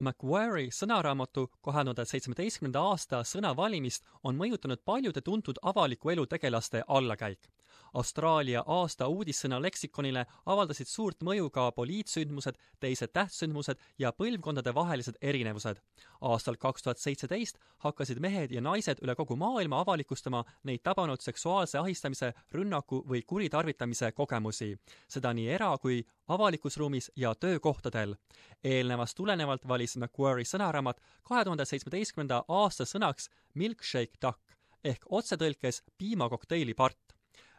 Macquarie sõnaraamatu kahe seitsmeteistkümnenda aasta sõnavalimist on mõjutanud paljude tuntud avaliku elu tegelaste allakäik. Austraalia aasta uudissõna leksikonile avaldasid suurt mõju ka poliitsündmused, teised tähtsündmused ja põlvkondadevahelised erinevused. aastal kaks tuhat seitseteist hakkasid mehed ja naised üle kogu maailma avalikustama neid tabanud seksuaalse ahistamise, rünnaku või kuritarvitamise kogemusi. seda nii era- kui avalikus ruumis ja töökohtadel. eelnevast tulenevalt valis Macquarie sõnaraamat kahe tuhande seitsmeteistkümnenda aasta sõnaks milkshake duck ehk otsetõlkes piimakokteili part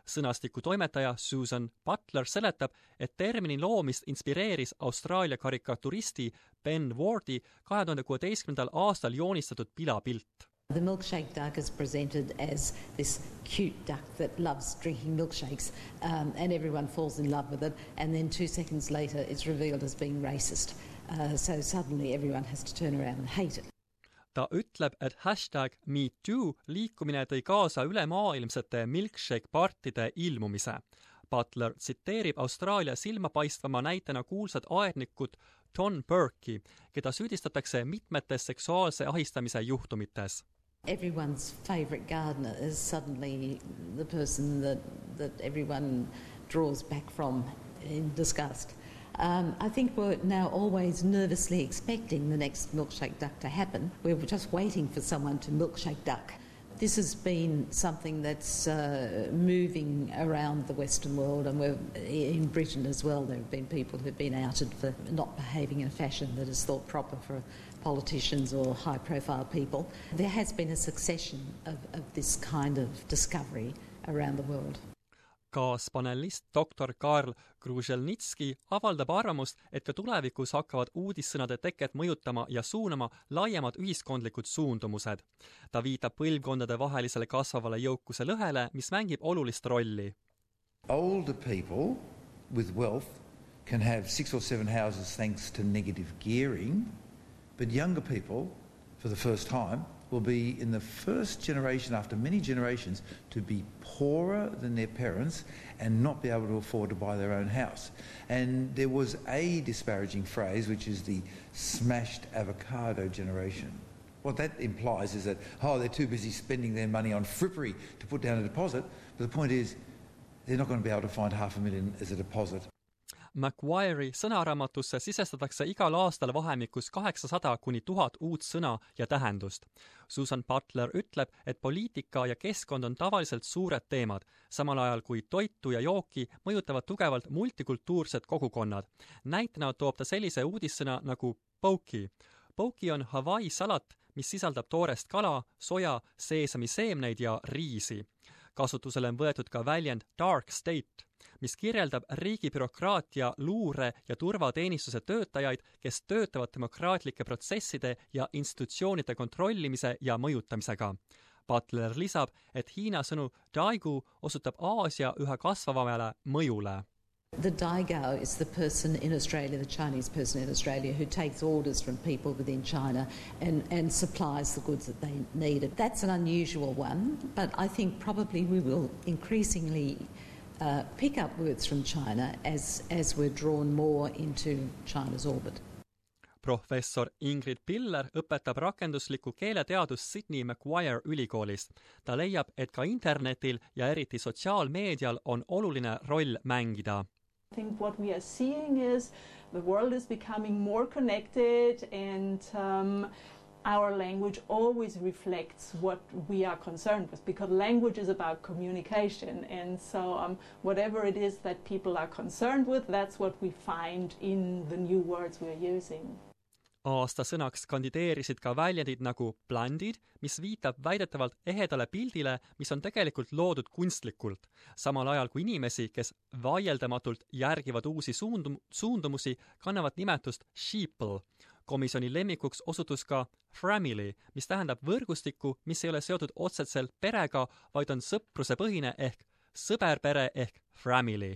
sõnastiku toimetaja Susan Butler seletab, et termini loomist inspireeris Austraalia karikaturisti Ben Wardi kahe tuhande kuueteistkümnendal aastal joonistatud pilapilt. The milkshake duck is presented as this cute duck that loves drinking milkshakes, um, and everyone falls in love with it. And then two seconds later, it's revealed as being racist. Uh, so suddenly, everyone has to turn around and hate it. Ta ütleb, et hashtag MeToo liikumine tõi kaasa ülemaailmsete milkshake-partide ilmumise. Butler tsiteerib Austraalia silmapaistvama näitena kuulsat aednikut John Burke'i, keda süüdistatakse mitmetes seksuaalse ahistamise juhtumites. Everyone's favourite gardener is suddenly the person that, that everyone draws back from in disgust. Um, I think we're now always nervously expecting the next milkshake duck to happen. We're just waiting for someone to milkshake duck. This has been something that's uh, moving around the Western world, and we're in Britain as well. There have been people who've been outed for not behaving in a fashion that is thought proper for politicians or high profile people. There has been a succession of, of this kind of discovery around the world kaaspanelist doktor Karl Kruželnitski avaldab arvamust, et ka tulevikus hakkavad uudissõnade teket mõjutama ja suunama laiemad ühiskondlikud suundumused. ta viitab põlvkondade vahelisele kasvavale jõukuse lõhele, mis mängib olulist rolli. Older people with wealth can have six or seven houses thanks to negative gearing, but younger people, for the first time, will be in the first generation after many generations to be poorer than their parents and not be able to afford to buy their own house. And there was a disparaging phrase, which is the smashed avocado generation. What that implies is that, oh, they're too busy spending their money on frippery to put down a deposit. But the point is, they're not going to be able to find half a million as a deposit. Macquarie sõnaraamatusse sisestatakse igal aastal vahemikus kaheksasada kuni tuhat uut sõna ja tähendust. Susan Butler ütleb, et poliitika ja keskkond on tavaliselt suured teemad, samal ajal kui toitu ja jooki mõjutavad tugevalt multikultuursed kogukonnad. näitena toob ta sellise uudissõna nagu poki. Poki on Hawaii salat, mis sisaldab toorest kala, soja, seesamiseemneid ja riisi. Kasutusele on võetud ka väljend dark state mis kirjeldab riigi bürokraatia, luure ja turvateenistuse töötajaid, kes töötavad demokraatlike protsesside ja institutsioonide kontrollimise ja mõjutamisega. Butler lisab, et Hiina sõnu daigu osutab Aasia üha kasvavamale mõjule The Daigao is the person in Australia, the Chinese person in Australia, who takes orders from people within China and, and supplies the goods that they need. That's an unusual one, but I think probably we will increasingly uh, pick up words from China as, as we're drawn more into China's orbit. professor Ingrid Piller õpetab rakenduslikku keeleteadust Sydney Macquarie ülikoolist. ta leiab, et ka internetil ja eriti sotsiaalmeedial on oluline roll mängida. I think what we are seeing is the world is becoming more connected and um, our language always reflects what we are concerned with because language is about communication. And so um, whatever it is that people are concerned with that's what we find in the new words we're using aasta sõnaks kandideerisid ka väljendid nagu blandid, mis viitab väidetavalt ehedale pildile, mis on tegelikult loodud kunstlikult, samal ajal kui inimesi, kes vaieldamatult järgivad uusi suundum-, suundumusi, kannavad nimetust sheeple komisjoni lemmikuks osutus ka Family, mis tähendab võrgustikku, mis ei ole seotud otseselt perega, vaid on sõprusepõhine ehk sõberpere ehk family